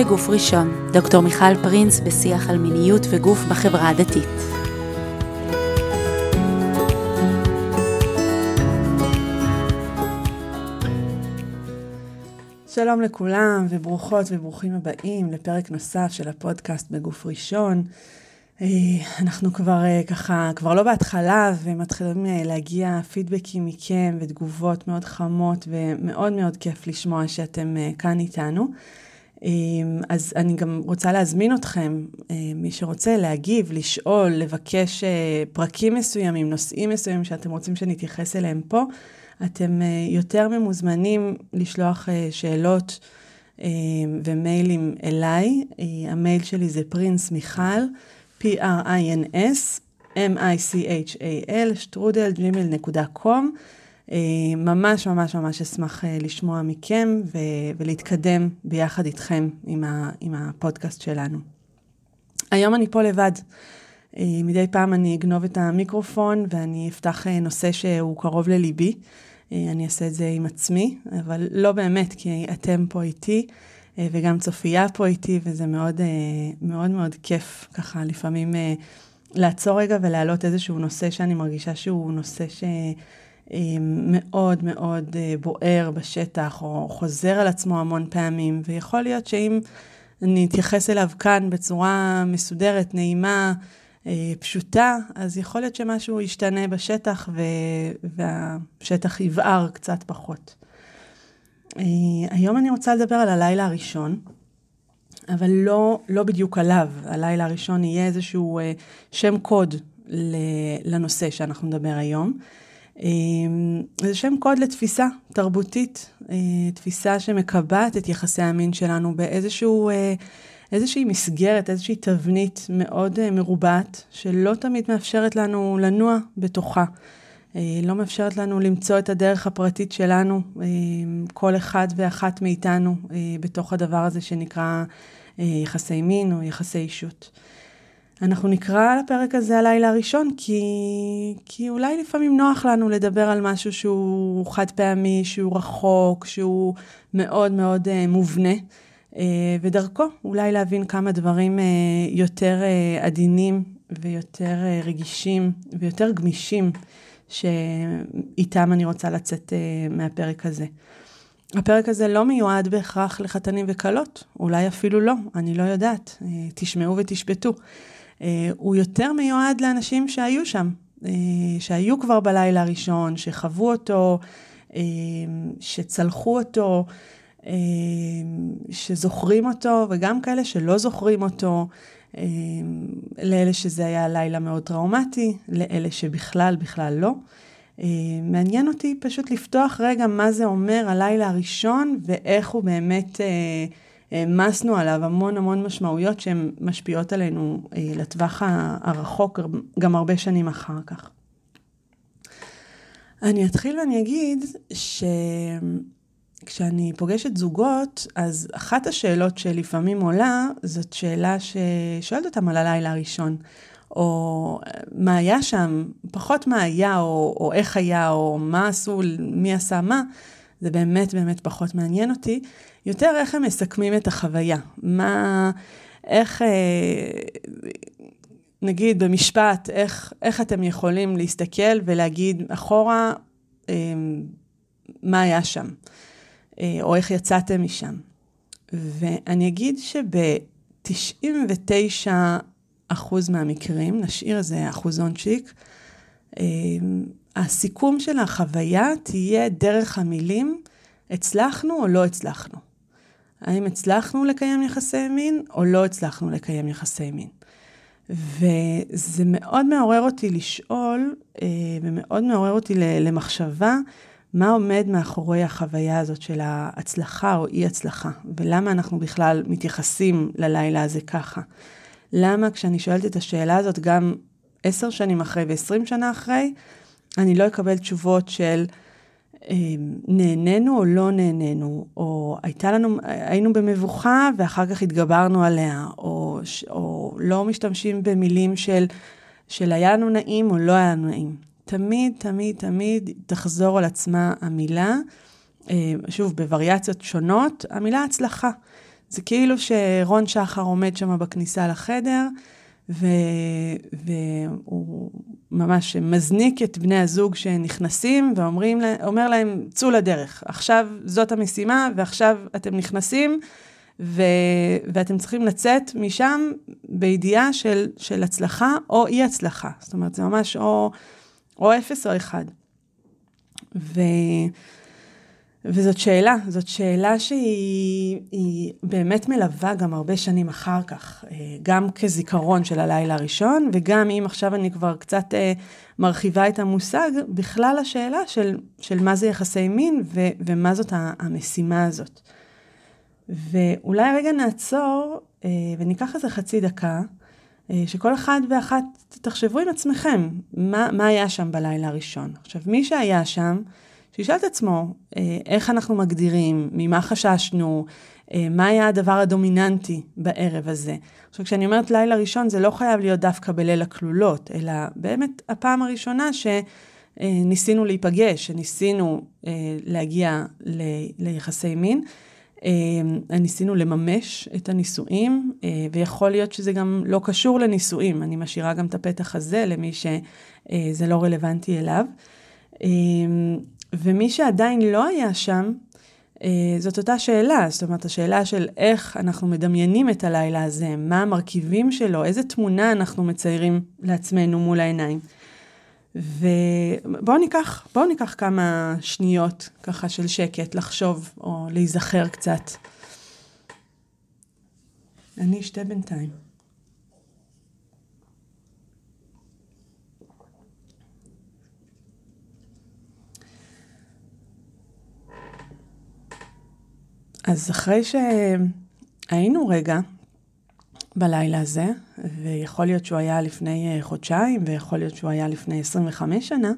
בגוף ראשון, דוקטור מיכל פרינס בשיח על מיניות וגוף בחברה הדתית. שלום לכולם וברוכות וברוכים הבאים לפרק נוסף של הפודקאסט בגוף ראשון. אה, אנחנו כבר אה, ככה, כבר לא בהתחלה ומתחילים אה, להגיע פידבקים מכם ותגובות מאוד חמות ומאוד מאוד כיף לשמוע שאתם כאן איתנו. אז אני גם רוצה להזמין אתכם, מי שרוצה להגיב, לשאול, לבקש פרקים מסוימים, נושאים מסוימים שאתם רוצים שנתייחס אליהם פה, אתם יותר ממוזמנים לשלוח שאלות ומיילים אליי. המייל שלי זה פרינס מיכל. P-R-I-N-S, M-I-C-H-A-L, שטרודל, ג'ימל.קום. אה, ממש ממש ממש אשמח אה, לשמוע מכם ו- ולהתקדם ביחד איתכם עם, ה- עם הפודקאסט שלנו. היום אני פה לבד. אה, מדי פעם אני אגנוב את המיקרופון ואני אפתח נושא שהוא קרוב לליבי. אני אעשה את זה עם עצמי, אבל לא באמת, כי אתם פה איתי. וגם צופיה פה איתי, וזה מאוד מאוד מאוד כיף ככה לפעמים לעצור רגע ולהעלות איזשהו נושא שאני מרגישה שהוא נושא שמאוד מאוד בוער בשטח, או חוזר על עצמו המון פעמים, ויכול להיות שאם אני אתייחס אליו כאן בצורה מסודרת, נעימה, פשוטה, אז יכול להיות שמשהו ישתנה בשטח והשטח יבער קצת פחות. אה, היום אני רוצה לדבר על הלילה הראשון, אבל לא, לא בדיוק עליו. הלילה הראשון יהיה איזשהו אה, שם קוד לנושא שאנחנו נדבר היום. אה, זה שם קוד לתפיסה תרבותית, תפיסה שמקבעת את יחסי המין שלנו באיזשהו... איזושהי מסגרת, איזושהי תבנית מאוד מרובעת, שלא תמיד מאפשרת לנו לנוע בתוכה. אה, לא מאפשרת לנו למצוא את הדרך הפרטית שלנו, אה, כל אחד ואחת מאיתנו, אה, בתוך הדבר הזה שנקרא יחסי מין או יחסי אישות. אנחנו נקרא לפרק הזה הלילה הראשון, כי, כי אולי לפעמים נוח לנו לדבר על משהו שהוא חד פעמי, שהוא רחוק, שהוא מאוד מאוד מובנה, ודרכו אולי להבין כמה דברים יותר עדינים ויותר רגישים ויותר גמישים. שאיתם אני רוצה לצאת uh, מהפרק הזה. הפרק הזה לא מיועד בהכרח לחתנים וכלות, אולי אפילו לא, אני לא יודעת, uh, תשמעו ותשפטו. Uh, הוא יותר מיועד לאנשים שהיו שם, uh, שהיו כבר בלילה הראשון, שחוו אותו, uh, שצלחו אותו, שזוכרים אותו, וגם כאלה שלא זוכרים אותו. לאלה שזה היה לילה מאוד טראומטי, לאלה שבכלל, בכלל לא. מעניין אותי פשוט לפתוח רגע מה זה אומר הלילה הראשון ואיך הוא באמת אה, העמסנו עליו המון המון משמעויות שהן משפיעות עלינו אה, לטווח הרחוק גם הרבה שנים אחר כך. אני אתחיל ואני אגיד ש... כשאני פוגשת זוגות, אז אחת השאלות שלפעמים עולה, זאת שאלה ששואלת אותם על הלילה הראשון. או מה היה שם, פחות מה היה, או, או איך היה, או מה עשו, מי עשה מה, זה באמת באמת פחות מעניין אותי. יותר איך הם מסכמים את החוויה. מה, איך, אה, נגיד במשפט, איך, איך אתם יכולים להסתכל ולהגיד אחורה, אה, מה היה שם. אה, או איך יצאתם משם. ואני אגיד שב-99 אחוז מהמקרים, נשאיר איזה אחוזונצ'יק, הסיכום של החוויה תהיה דרך המילים, הצלחנו או לא הצלחנו. האם הצלחנו לקיים יחסי מין או לא הצלחנו לקיים יחסי מין. וזה מאוד מעורר אותי לשאול, אה, ומאוד מעורר אותי למחשבה, מה עומד מאחורי החוויה הזאת של ההצלחה או אי הצלחה, ולמה אנחנו בכלל מתייחסים ללילה הזה ככה. למה כשאני שואלת את השאלה הזאת גם עשר שנים אחרי ועשרים שנה אחרי, אני לא אקבל תשובות של אה, נהנינו או לא נהנינו, או הייתה לנו, היינו במבוכה ואחר כך התגברנו עליה, או, או לא משתמשים במילים של, של היה לנו נעים או לא היה לנו נעים. תמיד, תמיד, תמיד תחזור על עצמה המילה, אה, שוב, בווריאציות שונות, המילה הצלחה. זה כאילו שרון שחר עומד שם בכניסה לחדר, ו... והוא ממש מזניק את בני הזוג שנכנסים, ואומר להם, צאו לדרך. עכשיו זאת המשימה, ועכשיו אתם נכנסים, ו... ואתם צריכים לצאת משם בידיעה של, של הצלחה או אי הצלחה. זאת אומרת, זה ממש או, או אפס או אחד. ו... וזאת שאלה, זאת שאלה שהיא באמת מלווה גם הרבה שנים אחר כך, אה, גם כזיכרון של הלילה הראשון, וגם אם עכשיו אני כבר קצת אה, מרחיבה את המושג, בכלל השאלה של, של מה זה יחסי מין ו, ומה זאת המשימה הזאת. ואולי רגע נעצור אה, וניקח איזה חצי דקה, שכל אחד ואחת תחשבו עם עצמכם, מה, מה היה שם בלילה הראשון. עכשיו, מי שהיה שם, שישאל את עצמו אה, איך אנחנו מגדירים, ממה חששנו, אה, מה היה הדבר הדומיננטי בערב הזה. עכשיו, כשאני אומרת לילה ראשון, זה לא חייב להיות דווקא בליל הכלולות, אלא באמת הפעם הראשונה שניסינו להיפגש, שניסינו אה, להגיע ל... ליחסי מין. ניסינו לממש את הנישואים, ויכול להיות שזה גם לא קשור לנישואים. אני משאירה גם את הפתח הזה למי שזה לא רלוונטי אליו. ומי שעדיין לא היה שם, אה, זאת אותה שאלה, זאת אומרת, השאלה של איך אנחנו מדמיינים את הלילה הזה, מה המרכיבים שלו, איזה תמונה אנחנו מציירים לעצמנו מול העיניים. ובואו ניקח, בואו ניקח כמה שניות ככה של שקט, לחשוב או להיזכר קצת. אני אשתה בינתיים. אז אחרי שהיינו רגע בלילה הזה, ויכול להיות שהוא היה לפני אה, חודשיים, ויכול להיות שהוא היה לפני 25 שנה,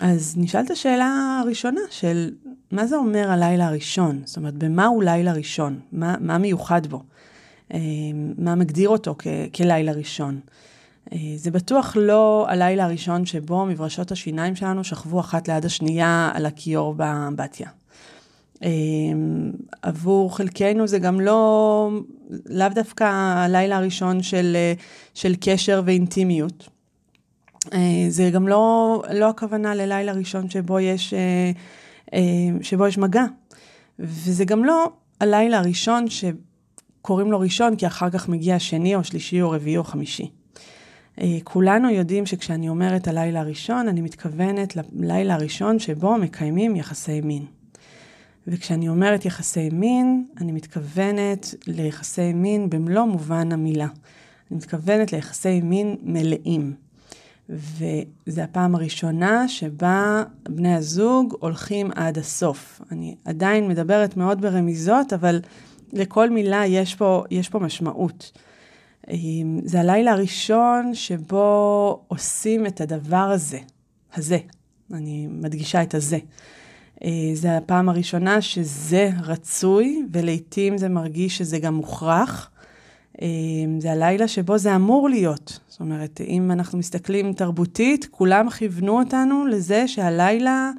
אז נשאלת השאלה הראשונה של מה זה אומר הלילה הראשון? זאת אומרת, במה הוא לילה ראשון? מה, מה מיוחד בו? אה, מה מגדיר אותו כ, כלילה ראשון? אה, זה בטוח לא הלילה הראשון שבו מברשות השיניים שלנו שכבו אחת ליד השנייה על הכיור באמבטיה. אמ, עבור חלקנו זה גם לא, לאו דווקא הלילה הראשון של, של קשר ואינטימיות. אה, זה גם לא, לא הכוונה ללילה ראשון שבו יש, אה, אה, שבו יש מגע. וזה גם לא הלילה הראשון שקוראים לו ראשון, כי אחר כך מגיע שני או שלישי או רביעי או חמישי. כולנו יודעים שכשאני אומרת הלילה הראשון, אני מתכוונת ללילה הראשון שבו מקיימים יחסי מין. וכשאני אומרת יחסי מין, אני מתכוונת ליחסי מין במלוא מובן המילה. אני מתכוונת ליחסי מין מלאים. וזו הפעם הראשונה שבה בני הזוג הולכים עד הסוף. אני עדיין מדברת מאוד ברמיזות, אבל לכל מילה יש פה, יש פה משמעות. זה הלילה הראשון שבו עושים את הדבר הזה, הזה. אני מדגישה את הזה. אה, זה הפעם הראשונה שזה רצוי, ולעיתים זה מרגיש שזה גם מוכרח. אה, זה הלילה שבו זה אמור להיות. זאת אומרת, אם אנחנו מסתכלים תרבותית, כולם כיוונו אותנו לזה שהלילה,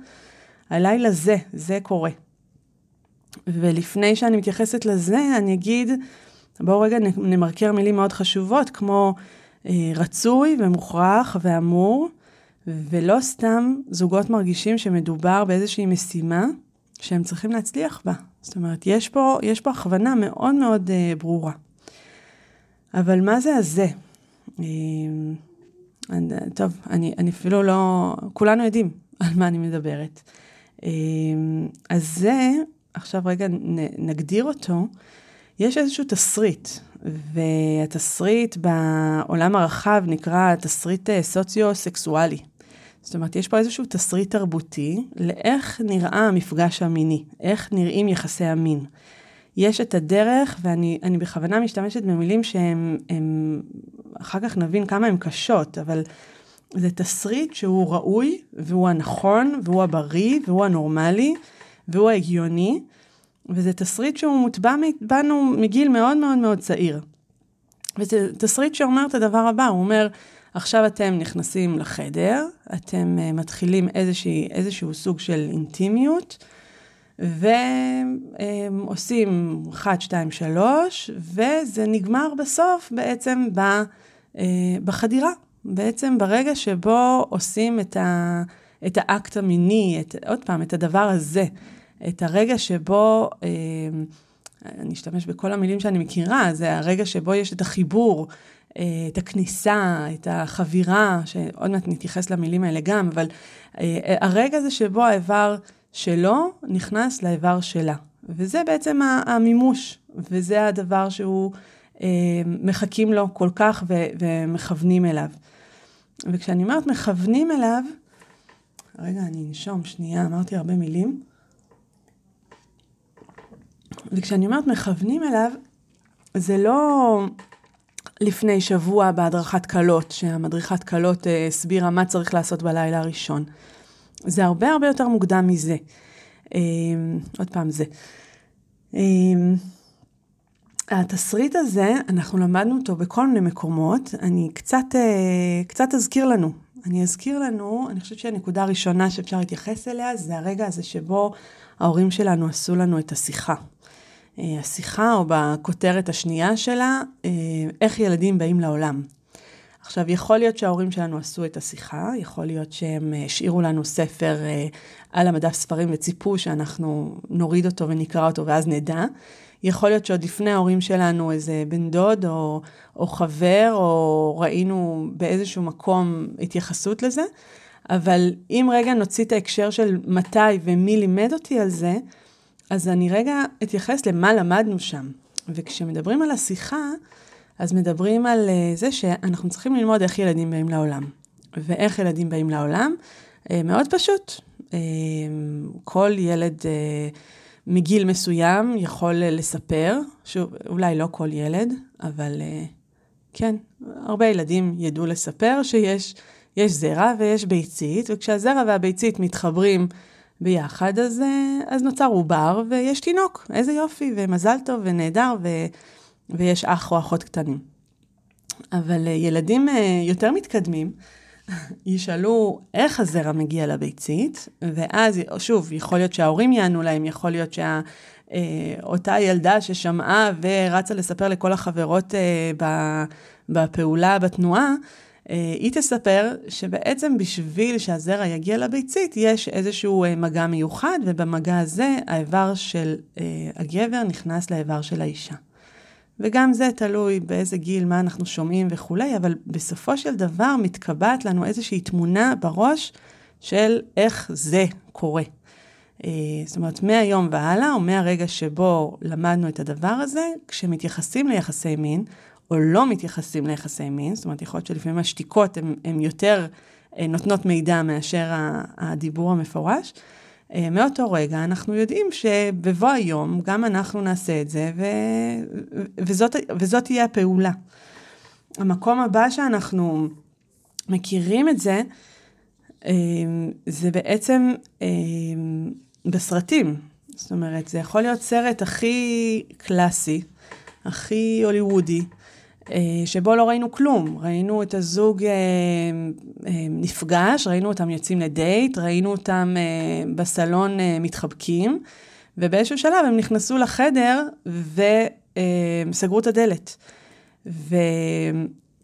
הלילה זה, זה קורה. ולפני שאני מתייחסת לזה, אני אגיד, בואו רגע נמרקר מילים מאוד חשובות, כמו אה, רצוי ומוכרח ואמור. ולא סתם זוגות מרגישים שמדובר באיזושהי משימה שהם צריכים להצליח בה. זאת אומרת, יש פה, יש פה הכוונה מאוד מאוד uh, ברורה. אבל מה זה הזה? Uh, טוב, אני, אני אפילו לא... כולנו יודעים על מה אני מדברת. Uh, אז זה, עכשיו רגע נ, נגדיר אותו, יש איזשהו תסריט, והתסריט בעולם הרחב נקרא תסריט סוציו-סקסואלי. זאת אומרת, יש פה איזשהו תסריט תרבותי לאיך נראה המפגש המיני, איך נראים יחסי המין. יש את הדרך, ואני בכוונה משתמשת במילים שהם, הם, אחר כך נבין כמה הן קשות, אבל זה תסריט שהוא ראוי, והוא הנכון, והוא הבריא, והוא הנורמלי, והוא ההגיוני, וזה תסריט שהוא מוטבע בנו מגיל מאוד מאוד מאוד צעיר. וזה תסריט שאומר את הדבר הבא, הוא אומר, עכשיו אתם נכנסים לחדר, אתם uh, מתחילים איזושהי, איזשהו סוג של אינטימיות, ועושים 1, 2, 3, וזה נגמר בסוף בעצם בחדירה. בעצם ברגע שבו עושים את, ה, את האקט המיני, את, עוד פעם, את הדבר הזה, את הרגע שבו, אה, אני אשתמש בכל המילים שאני מכירה, זה הרגע שבו יש את החיבור, אה, את הכניסה, את החבירה, שעוד מעט נתייחס למילים האלה גם, אבל אה, הרגע הזה שבו האיבר שלו נכנס לאיבר שלה. וזה בעצם המימוש, וזה הדבר שהוא, אה, מחכים לו כל כך ומכוונים אליו. וכשאני אומרת מכוונים אליו, רגע, אני אנשום שנייה, אמרתי הרבה מילים. וכשאני אומרת מכוונים אליו, זה לא לפני שבוע בהדרכת כלות, שהמדריכת כלות אה, הסבירה מה צריך לעשות בלילה הראשון. זה הרבה הרבה יותר מוקדם מזה. אה, עוד פעם זה. אה, התסריט הזה, אנחנו למדנו אותו בכל מיני מקומות. אני קצת, קצת אזכיר לנו. אני אזכיר לנו, אני חושבת שהנקודה הראשונה שאפשר להתייחס אליה, זה הרגע הזה שבו ההורים שלנו עשו לנו את השיחה. השיחה, או בכותרת השנייה שלה, איך ילדים באים לעולם. עכשיו, יכול להיות שההורים שלנו עשו את השיחה, יכול להיות שהם אה, השאירו לנו ספר אה, על המדף ספרים וציפו שאנחנו נוריד אותו ונקרא אותו ואז נדע. יכול להיות שעוד לפני ההורים שלנו איזה בן דוד או, או חבר, או ראינו באיזשהו מקום התייחסות לזה, אבל אם רגע נוציא את ההקשר של מתי ומי לימד אותי על זה, אז אני רגע אתייחס למה למדנו שם. וכשמדברים על השיחה, אז מדברים על אה, זה שאנחנו צריכים ללמוד איך ילדים באים לעולם. ואיך ילדים באים לעולם? אה, מאוד פשוט. אה, כל ילד מגיל מסוים יכול לספר, שוב, אולי לא כל ילד, אבל כן, הרבה ילדים ידעו לספר שיש יש זרע ויש ביצית, וכשהזרע והביצית מתחברים ביחד, אז, אז נוצר עובר ויש תינוק. איזה יופי, ומזל טוב ונהדר, ו... ויש אח או אחות קטנים. אבל אה, ילדים אה, יותר מתקדמים, ישאלו איך הזרע מגיע לביצית, ואז, שוב, יכול להיות שההורים יענו להם, יכול להיות שאותה אה, ילדה ששמעה ורצה לספר לכל החברות בפעולה, בתנועה, היא תספר שבעצם בשביל שהזרע יגיע לביצית, יש איזשהו מגע מיוחד, ובמגע הזה האיבר של הגבר נכנס לאיבר של האישה. וגם זה תלוי באיזה גיל, מה אנחנו שומעים וכולי, אבל בסופו של דבר מתקבעת לנו איזושהי תמונה בראש של איך זה קורה. אה, זאת אומרת, מהיום והלאה, או מהרגע שבו למדנו את הדבר הזה, כשמתייחסים ליחסי מין, או לא מתייחסים ליחסי מין, זאת אומרת, יכול להיות שלפעמים השתיקות הן יותר אה, נותנות מידע מאשר הדיבור המפורש, אה, מאותו רגע אנחנו יודעים שבבוא היום גם אנחנו נעשה את זה, ו... וזאת, וזאת תהיה הפעולה. המקום הבא שאנחנו מכירים את זה, אה, זה בעצם בסרטים. זאת אומרת, זה יכול להיות סרט הכי קלאסי, הכי הוליוודי, שבו לא ראינו כלום. ראינו את הזוג אה, אה, נפגש, ראינו אותם יוצאים לדייט, ראינו אותם בסלון מתחבקים, ובאיזשהו שלב הם נכנסו לחדר וסגרו את הדלת.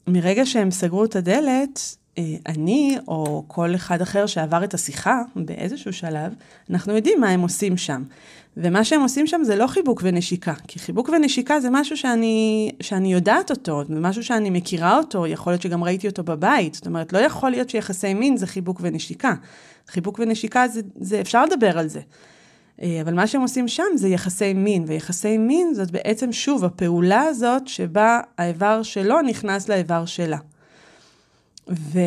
ומרגע שהם סגרו את הדלת, אני או כל אחד אחר שעבר את השיחה באיזשהו שלב, אנחנו יודעים מה הם עושים שם. ומה שהם עושים שם זה לא חיבוק ונשיקה, כי חיבוק ונשיקה זה משהו שאני, שאני יודעת אותו, זה משהו שאני מכירה אותו, יכול להיות שגם ראיתי אותו בבית, זאת אומרת, לא יכול להיות שיחסי מין זה חיבוק ונשיקה. חיבוק ונשיקה זה, זה אפשר לדבר על זה. אה, אבל מה שהם עושים שם זה יחסי מין, ויחסי מין זאת בעצם, שוב, הפעולה הזאת שבה האיבר שלו נכנס לאיבר שלה. ו,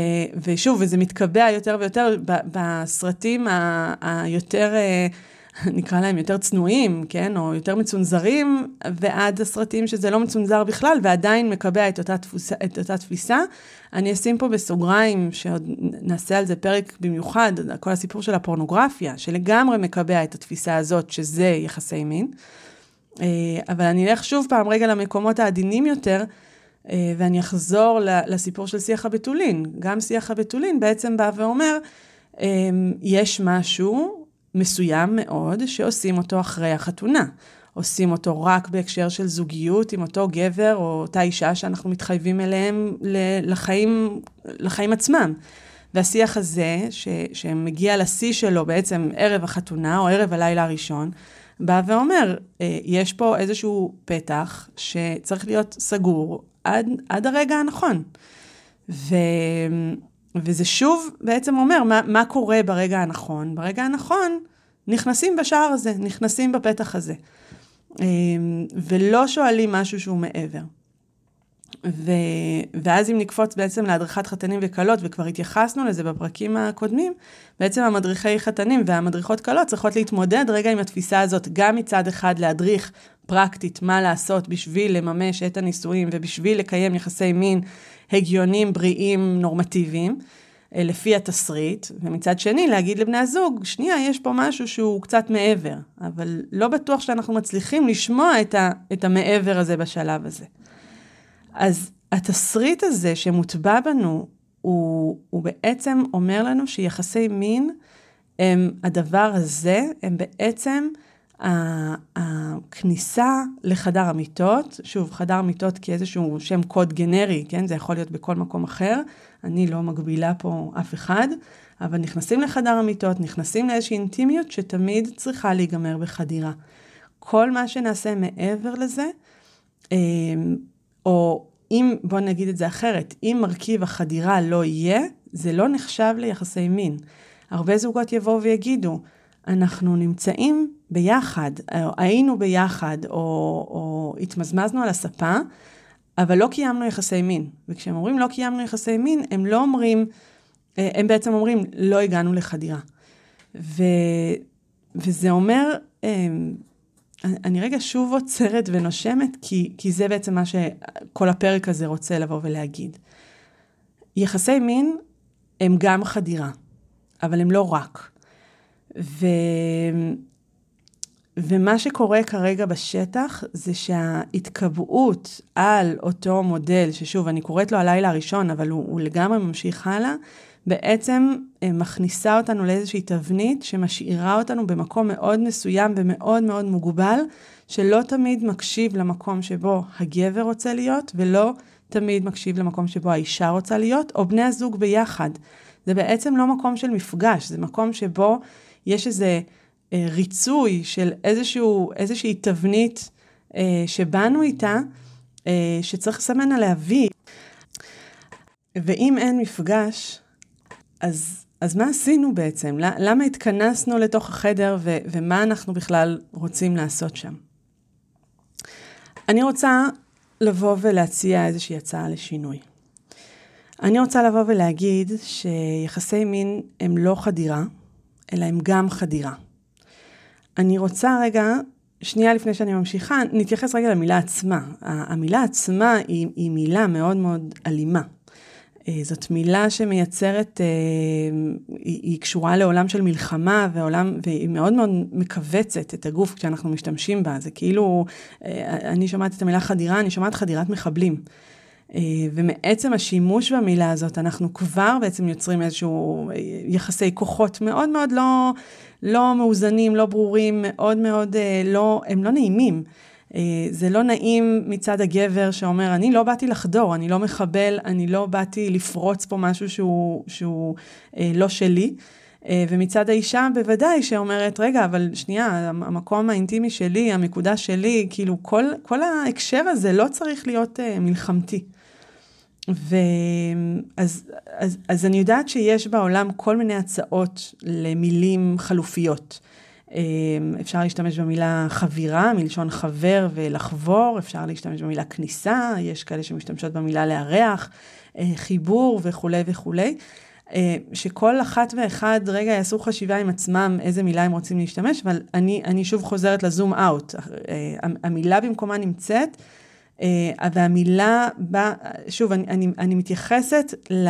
ושוב, וזה מתקבע יותר ויותר בסרטים היותר... ה- נקרא להם יותר צנועים, כן, או יותר מצונזרים, ועד הסרטים שזה לא מצונזר בכלל, ועדיין מקבע את אותה, תפוסה, את אותה תפיסה. אני אשים פה בסוגריים, שעוד נעשה על זה פרק במיוחד, כל הסיפור של הפורנוגרפיה, שלגמרי מקבע את התפיסה הזאת, שזה יחסי מין. אה, אבל אני אלך שוב פעם רגע למקומות העדינים יותר, אה, ואני אחזור לסיפור של שיח הבתולין. גם שיח הבתולין בעצם בא ואומר, אה, יש משהו מסוים מאוד, שעושים אותו אחרי החתונה. עושים אותו רק בהקשר של זוגיות עם אותו גבר או אותה אישה שאנחנו מתחייבים אליהם לחיים, לחיים עצמם. והשיח הזה, ש, שמגיע לשיא שלו בעצם ערב החתונה או ערב הלילה הראשון, בא ואומר, אה, יש פה איזשהו פתח שצריך להיות סגור עד, עד הרגע הנכון. ו, וזה שוב בעצם אומר מה, מה קורה ברגע הנכון. ברגע הנכון נכנסים בשער הזה, נכנסים בפתח הזה. אה, ולא שואלים משהו שהוא מעבר. ו... ואז אם נקפוץ בעצם להדרכת חתנים וכלות, וכבר התייחסנו לזה בפרקים הקודמים, בעצם המדריכי חתנים והמדריכות כלות צריכות להתמודד רגע עם התפיסה הזאת, גם מצד אחד להדריך פרקטית מה לעשות בשביל לממש את הנישואים ובשביל לקיים יחסי מין הגיונים, בריאים, נורמטיביים, אה, לפי התסריט, ומצד שני להגיד לבני הזוג, שנייה, יש פה משהו שהוא קצת מעבר, אבל לא בטוח שאנחנו מצליחים לשמוע את, ה... את המעבר הזה בשלב הזה. אז התסריט הזה שמוטבע בנו, הוא, הוא בעצם אומר לנו שיחסי מין הם הדבר הזה, הם בעצם הכניסה לחדר המיטות, שוב, חדר המיטות כאיזשהו שם קוד גנרי, כן? זה יכול להיות בכל מקום אחר, אני לא מגבילה פה אף אחד, אבל נכנסים לחדר המיטות, נכנסים לאיזושהי אינטימיות שתמיד צריכה להיגמר בחדירה. כל מה שנעשה מעבר לזה, אמ, או אם, בוא נגיד את זה אחרת, אם מרכיב החדירה לא יהיה, זה לא נחשב ליחסי מין. הרבה זוגות יבואו ויגידו, אנחנו נמצאים ביחד, או היינו ביחד, או, או התמזמזנו על הספה, אבל לא קיימנו יחסי מין. וכשהם אומרים לא קיימנו יחסי מין, הם לא אומרים, אה, הם בעצם אומרים לא הגענו לחדירה. ו, וזה אומר, אה, אני רגע שוב עוצרת ונושמת, כי, כי זה בעצם מה שכל הפרק הזה רוצה לבוא ולהגיד. יחסי מין הם גם חדירה, אבל הם לא רק. ו... ומה שקורה כרגע בשטח זה שההתקבעות על אותו מודל, ששוב, אני קוראת לו הלילה הראשון, אבל הוא, הוא לגמרי ממשיך הלאה, בעצם אה, מכניסה אותנו לאיזושהי תבנית שמשאירה אותנו במקום מאוד מסוים ומאוד מאוד מוגבל, שלא תמיד מקשיב למקום שבו הגבר רוצה להיות, ולא תמיד מקשיב למקום שבו האישה רוצה להיות, או בני הזוג ביחד. זה בעצם לא מקום של מפגש, זה מקום שבו יש איזה ריצוי של איזשהו, איזושהי תבנית אה, שבאנו איתה, אה, שצריך לסמן עליה וי. ואם אין מפגש, אז, אז מה עשינו בעצם? למה התכנסנו לתוך החדר ו, ומה אנחנו בכלל רוצים לעשות שם? אני רוצה לבוא ולהציע איזושהי הצעה לשינוי. אני רוצה לבוא ולהגיד שיחסי מין הם לא חדירה, אלא הם גם חדירה. אני רוצה רגע, שנייה לפני שאני ממשיכה, נתייחס רגע למילה עצמה. המילה עצמה היא, היא מילה מאוד מאוד אלימה. אה, זאת מילה שמייצרת, אה, היא, היא קשורה לעולם של מלחמה ועולם, והיא מאוד מאוד מכווצת את הגוף כשאנחנו משתמשים בה. זה כאילו, אה, אני שומעת את המילה חדירה, אני שומעת חדירת מחבלים. ומעצם השימוש במילה הזאת, אנחנו כבר בעצם יוצרים איזשהו יחסי כוחות מאוד מאוד לא, לא מאוזנים, לא ברורים, מאוד מאוד לא, הם לא נעימים. אה, זה לא נעים מצד הגבר שאומר, אני לא באתי לחדור, אני לא מחבל, אני לא באתי לפרוץ פה משהו שהוא, שהוא אה, לא שלי. אה, ומצד האישה בוודאי שאומרת, רגע, אבל שנייה, המקום האינטימי שלי, המקודה שלי, כאילו כל, כל ההקשר הזה לא צריך להיות אה, מלחמתי. ואז אז, אז אני יודעת שיש בעולם כל מיני הצעות למילים חלופיות. אמ, אפשר להשתמש במילה חבירה, מלשון חבר ולחבור, אפשר להשתמש במילה כניסה, יש כאלה שמשתמשות במילה לארח, אה, חיבור וכולי וכולי. אה, שכל אחת ואחד רגע יעשו חשיבה עם עצמם איזה מילה הם רוצים להשתמש, אבל אני, אני שוב חוזרת לזום אאוט. אה, המילה במקומה נמצאת, והמילה, בא, שוב, אני, אני, אני מתייחסת ל...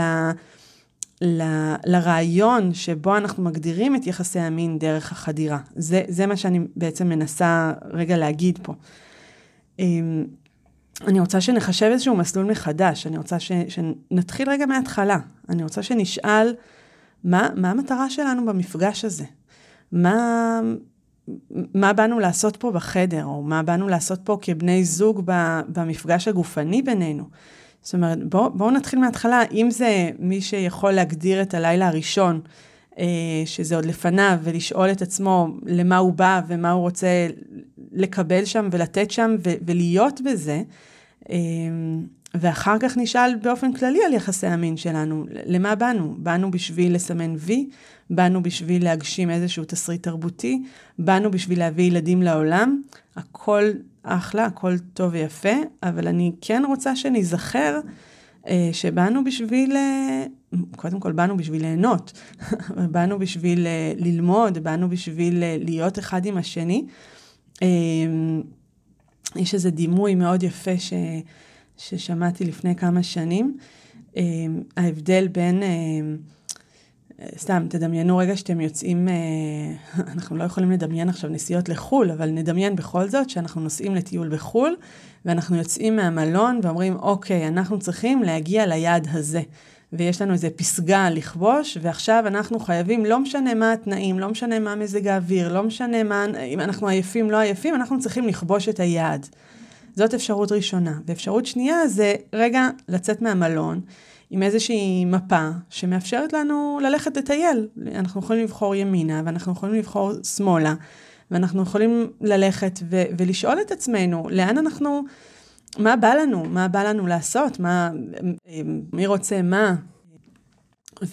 ל, לרעיון שבו אנחנו מגדירים את יחסי המין דרך החדירה. זה, זה מה שאני בעצם מנסה רגע להגיד פה. אני רוצה שנחשב איזשהו מסלול מחדש, אני רוצה ש, שנתחיל רגע מההתחלה. אני רוצה שנשאל מה, מה המטרה שלנו במפגש הזה. מה, מה באנו לעשות פה בחדר, או מה באנו לעשות פה כבני זוג במפגש הגופני בינינו. זאת אומרת, בואו בוא נתחיל מההתחלה, אם זה מי שיכול להגדיר את הלילה הראשון, אה, שזה עוד לפניו, ולשאול את עצמו למה הוא בא ומה הוא רוצה לקבל שם ולתת שם ולהיות בזה, ואחר כך נשאל באופן כללי על יחסי המין שלנו, למה באנו? באנו בשביל לסמן וי? באנו בשביל להגשים איזשהו תסריט תרבותי? באנו בשביל להביא ילדים לעולם? הכל אחלה, הכל טוב ויפה, אבל אני כן רוצה שניזכר אה, שבאנו בשביל, אה, קודם כל באנו בשביל ליהנות, באנו בשביל אה, ללמוד, באנו בשביל אה, להיות אחד עם השני. אה, יש איזה דימוי מאוד יפה ש... ששמעתי לפני כמה שנים, אה, ההבדל בין, אה, סתם, תדמיינו רגע שאתם יוצאים, אה, אנחנו לא יכולים לדמיין עכשיו נסיעות לחו"ל, אבל נדמיין בכל זאת שאנחנו נוסעים לטיול בחו"ל, ואנחנו יוצאים מהמלון ואומרים, אוקיי, אנחנו צריכים להגיע ליעד הזה. ויש לנו איזה פסגה לכבוש, ועכשיו אנחנו חייבים, לא משנה מה התנאים, לא משנה מה מזג האוויר, לא משנה מה, אם אנחנו עייפים, לא עייפים, אנחנו צריכים לכבוש את היעד. זאת אפשרות ראשונה. ואפשרות שנייה זה רגע לצאת מהמלון עם איזושהי מפה שמאפשרת לנו ללכת לטייל. אנחנו יכולים לבחור ימינה ואנחנו יכולים לבחור שמאלה, ואנחנו יכולים ללכת ו- ולשאול את עצמנו לאן אנחנו, מה בא לנו, מה בא לנו לעשות, מה, מי רוצה מה,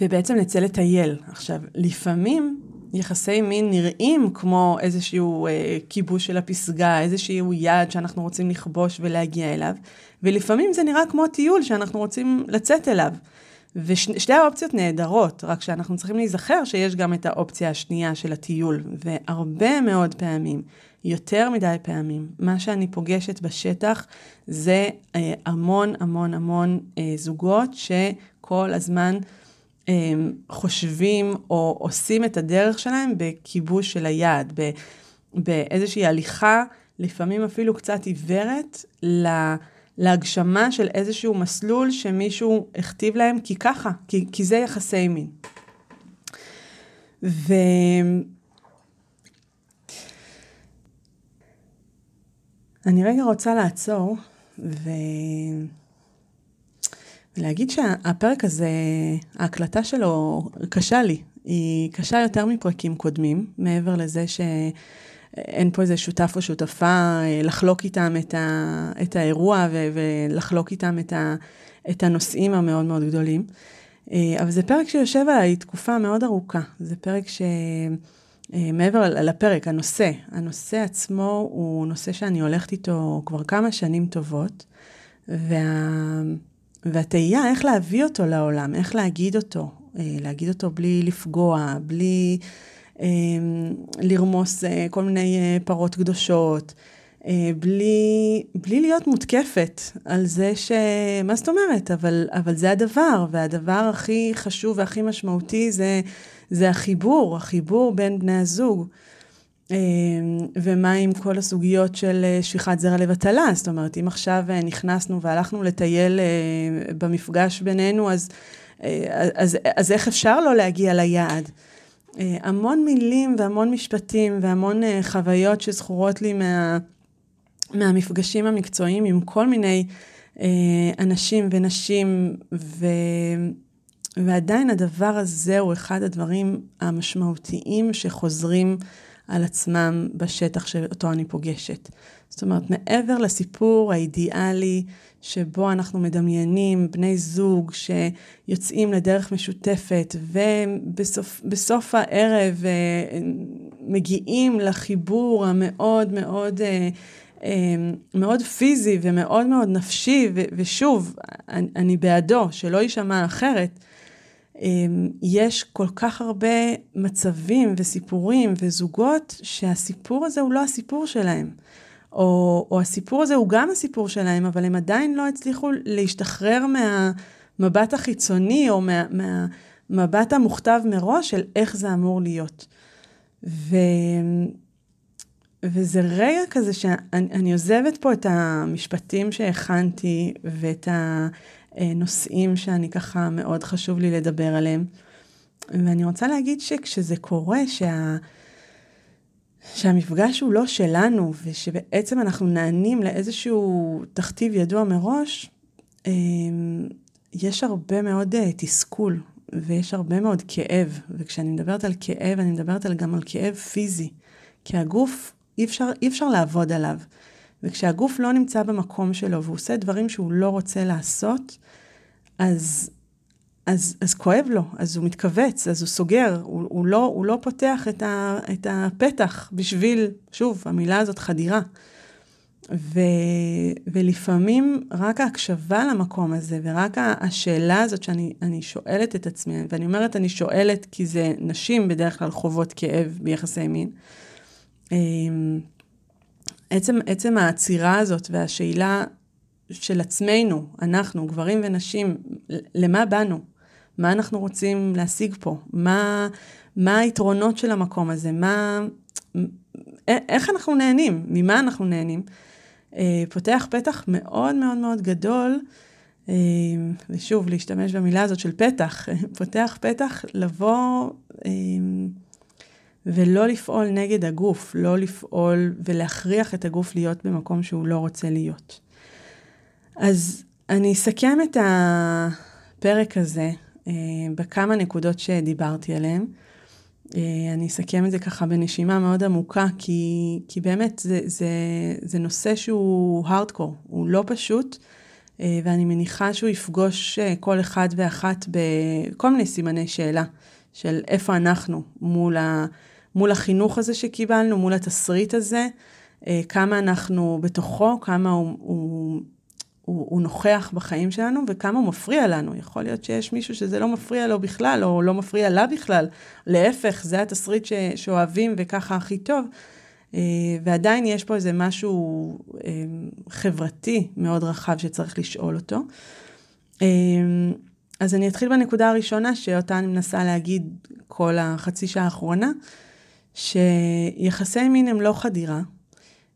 ובעצם נצא לטייל. עכשיו, לפעמים יחסי מין נראים כמו איזשהו אה, כיבוש של הפסגה, איזשהו יעד שאנחנו רוצים לכבוש ולהגיע אליו, ולפעמים זה נראה כמו טיול שאנחנו רוצים לצאת אליו. ושתי האופציות נהדרות, רק שאנחנו צריכים להיזכר שיש גם את האופציה השנייה של הטיול, והרבה מאוד פעמים, יותר מדי פעמים, מה שאני פוגשת בשטח זה אה, המון המון המון אה, זוגות שכל הזמן חושבים או עושים את הדרך שלהם בכיבוש של היעד, באיזושהי הליכה, לפעמים אפילו קצת עיוורת, להגשמה של איזשהו מסלול שמישהו הכתיב להם, כי ככה, כי, כי זה יחסי מין. ו... אני רגע רוצה לעצור ו... להגיד שהפרק הזה, ההקלטה שלו קשה לי. היא קשה יותר מפרקים קודמים, מעבר לזה שאין פה איזה שותף או שותפה אה, לחלוק איתם את, ה, את האירוע ו, ולחלוק איתם את, ה, את הנושאים המאוד מאוד גדולים. אה, אבל זה פרק שיושב עליי תקופה מאוד ארוכה. זה פרק ש... אה, מעבר לפרק, הנושא, הנושא עצמו הוא נושא שאני הולכת איתו כבר כמה שנים טובות, וה... והתהייה איך להביא אותו לעולם, איך להגיד אותו, אה, להגיד אותו בלי לפגוע, בלי אה, לרמוס אה, כל מיני פרות קדושות, בלי, בלי להיות מותקפת על זה ש... מה זאת אומרת? אבל, אבל זה הדבר, והדבר הכי חשוב והכי משמעותי זה, זה החיבור, החיבור בין בני הזוג. אמ, ומה עם כל הסוגיות של אה, שפיכת זרע לבטלה? זאת אומרת, אם עכשיו אה, נכנסנו והלכנו לטייל אה, במפגש בינינו, אז, אז, אז איך אפשר לא להגיע ליעד? המון מילים והמון משפטים והמון חוויות שזכורות לי מה, מהמפגשים המקצועיים עם כל מיני אנשים ונשים, ו... ועדיין הדבר הזה הוא אחד הדברים המשמעותיים שחוזרים על עצמם בשטח שאותו אני פוגשת. זאת אומרת, מעבר לסיפור האידיאלי שבו אנחנו מדמיינים בני זוג שיוצאים לדרך משותפת ובסוף הערב אה, מגיעים לחיבור המאוד מאוד אה, אה, מאוד פיזי ומאוד מאוד נפשי, ושוב, אני בעדו, שלא יישמע אחרת, יש כל כך הרבה מצבים וסיפורים וזוגות שהסיפור הזה הוא לא הסיפור שלהם. או, או הסיפור הזה הוא גם הסיפור שלהם, אבל הם עדיין לא הצליחו להשתחרר מהמבט החיצוני או מה, מהמבט המוכתב מראש של איך זה אמור להיות. ו, וזה רגע כזה שאני עוזבת פה את המשפטים שהכנתי ואת ה... אה, נושאים שאני ככה מאוד חשוב לי לדבר עליהם. ואני רוצה להגיד שכשזה קורה, שה... שהמפגש הוא לא שלנו, ושבעצם אנחנו נענים לאיזשהו תכתיב ידוע מראש, אמ, יש הרבה מאוד אה, תסכול, ויש הרבה מאוד כאב, וכשאני מדברת על כאב, אני מדברת גם על כאב פיזי, כי הגוף, אי אפשר, אי אפשר לעבוד עליו. וכשהגוף לא נמצא במקום שלו והוא עושה דברים שהוא לא רוצה לעשות, אז, אז, אז כואב לו, אז הוא מתכווץ, אז הוא סוגר, הוא, הוא, לא, הוא לא פותח את, ה, את הפתח בשביל, שוב, המילה הזאת חדירה. ו, ולפעמים רק ההקשבה למקום הזה, ורק השאלה הזאת שאני שואלת את עצמי, ואני אומרת אני שואלת כי זה נשים בדרך כלל חוות כאב ביחסי מין, אמ, עצם, עצם העצירה הזאת והשאלה של עצמנו, אנחנו, גברים ונשים, למה באנו? מה אנחנו רוצים להשיג פה? מה, מה היתרונות של המקום הזה? מה, איך אנחנו נהנים? ממה אנחנו נהנים? אה, פותח פתח מאוד מאוד מאוד גדול, אה, ושוב, להשתמש במילה הזאת של פתח, פותח פתח לבוא אה, ולא לפעול נגד הגוף, לא לפעול ולהכריח את הגוף להיות במקום שהוא לא רוצה להיות. אז אני אסכם את הפרק הזה בכמה נקודות שדיברתי עליהן. אה, אני אסכם את זה ככה בנשימה מאוד עמוקה, כי, כי באמת זה, זה, זה נושא שהוא הארדקור, הוא לא פשוט, אה, ואני מניחה שהוא יפגוש אה, כל אחד ואחת בכל מיני סימני שאלה של איפה אנחנו מול, ה, מול החינוך הזה שקיבלנו, מול התסריט הזה, כמה אנחנו בתוכו, כמה הוא, הוא הוא, הוא נוכח בחיים שלנו וכמה הוא מפריע לנו. יכול להיות שיש מישהו שזה לא מפריע לו בכלל, או לא מפריע לה בכלל. להפך, זה התסריט ש, שאוהבים וככה הכי טוב. אה, ועדיין יש פה איזה משהו אה, חברתי מאוד רחב שצריך לשאול אותו. אה, אז אני אתחיל בנקודה הראשונה, שאותה אני מנסה להגיד כל החצי שעה האחרונה, שיחסי מין הם לא חדירה,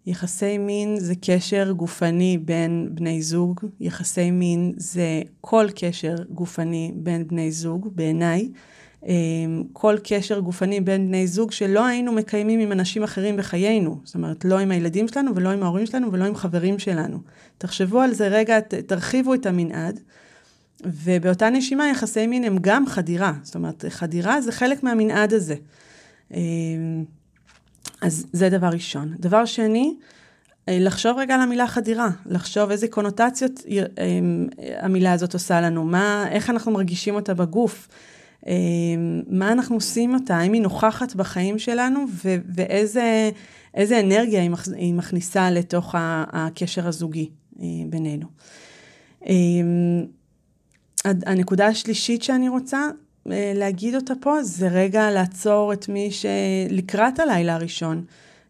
יחסי מין זה קשר גופני בין בני זוג, יחסי מין זה כל קשר גופני בין בני זוג, בעיניי. אמ, כל קשר גופני בין בני זוג שלא היינו מקיימים עם אנשים אחרים בחיינו. זאת אומרת, לא עם הילדים שלנו ולא עם ההורים שלנו ולא עם חברים שלנו. תחשבו על זה רגע, תרחיבו את המנעד. ובאותה נשימה יחסי מין הם גם חדירה. זאת אומרת, חדירה זה חלק מהמנעד הזה. אמ, אז זה דבר ראשון. דבר שני, אה, לחשוב רגע על המילה חדירה, לחשוב איזה קונוטציות אה, המילה הזאת עושה לנו, מה, איך אנחנו מרגישים אותה בגוף, אה, מה אנחנו עושים אותה, האם היא נוכחת בחיים שלנו? ו- ואיזה אנרגיה היא מכניסה לתוך הקשר הזוגי בינינו. הנקודה השלישית שאני רוצה אה, להגיד אותה פה, זה רגע לעצור את מי שלקראת הלילה הראשון,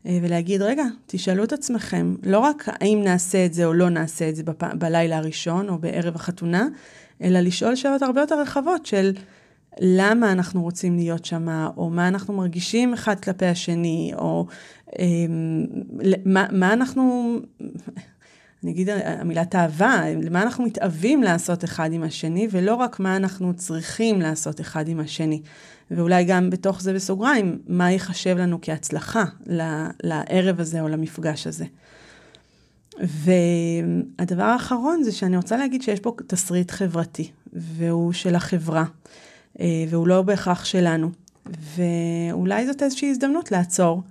אה, ולהגיד, רגע, תשאלו את עצמכם, לא רק האם נעשה את זה או לא נעשה את זה בפ... בלילה הראשון או בערב החתונה, אלא לשאול שאלות הרבה יותר רחבות של למה אנחנו רוצים להיות שם, או מה אנחנו מרגישים אחד כלפי השני, או אה, מה, מה אנחנו... אני אגיד המילה תאווה, למה אנחנו מתאווים לעשות אחד עם השני, ולא רק מה אנחנו צריכים לעשות אחד עם השני. ואולי גם בתוך זה בסוגריים, מה ייחשב לנו כהצלחה לערב הזה או למפגש הזה. והדבר האחרון זה שאני רוצה להגיד שיש פה תסריט חברתי, והוא של החברה, אה, והוא לא בהכרח שלנו. ואולי זאת איזושהי הזדמנות לעצור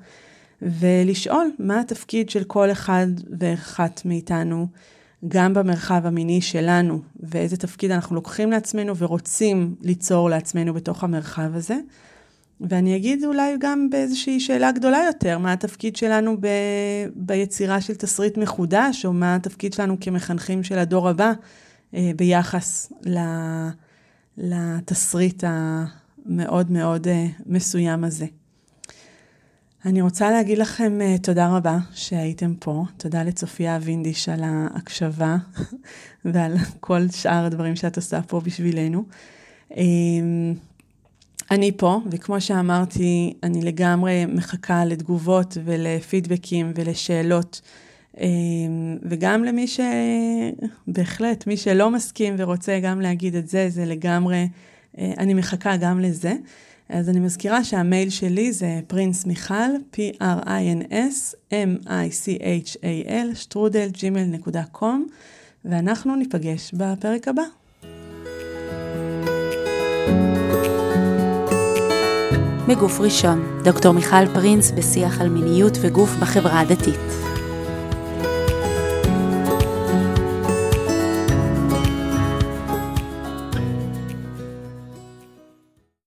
ולשאול מה התפקיד של כל אחד ואחת מאיתנו, גם במרחב המיני שלנו, ואיזה תפקיד אנחנו לוקחים לעצמנו ורוצים ליצור לעצמנו בתוך המרחב הזה. ואני אגיד אולי גם באיזושהי שאלה גדולה יותר, מה התפקיד שלנו ב... ביצירה של תסריט מחודש, או מה התפקיד שלנו כמחנכים של הדור הבא אה, ביחס לתסריט המאוד מאוד אה, מסוים הזה. אני רוצה להגיד לכם uh, תודה רבה שהייתם פה. תודה לצופיה וינדיש על ההקשבה ועל כל שאר הדברים שאת עושה פה בשבילנו. Um, אני פה, וכמו שאמרתי, אני לגמרי מחכה לתגובות ולפידבקים ולשאלות. um, וגם למי ש... בהחלט, מי שלא מסכים ורוצה גם להגיד את זה, זה לגמרי, uh, אני מחכה גם לזה. אז אני מזכירה שהמייל שלי זה פרינס מיכל, p-r-i-n-s m-i-c-h-a-l, שטרודל gmail.com, ואנחנו ניפגש בפרק הבא. מגוף ראשון, דוקטור מיכל פרינס בשיח על מיניות וגוף בחברה הדתית.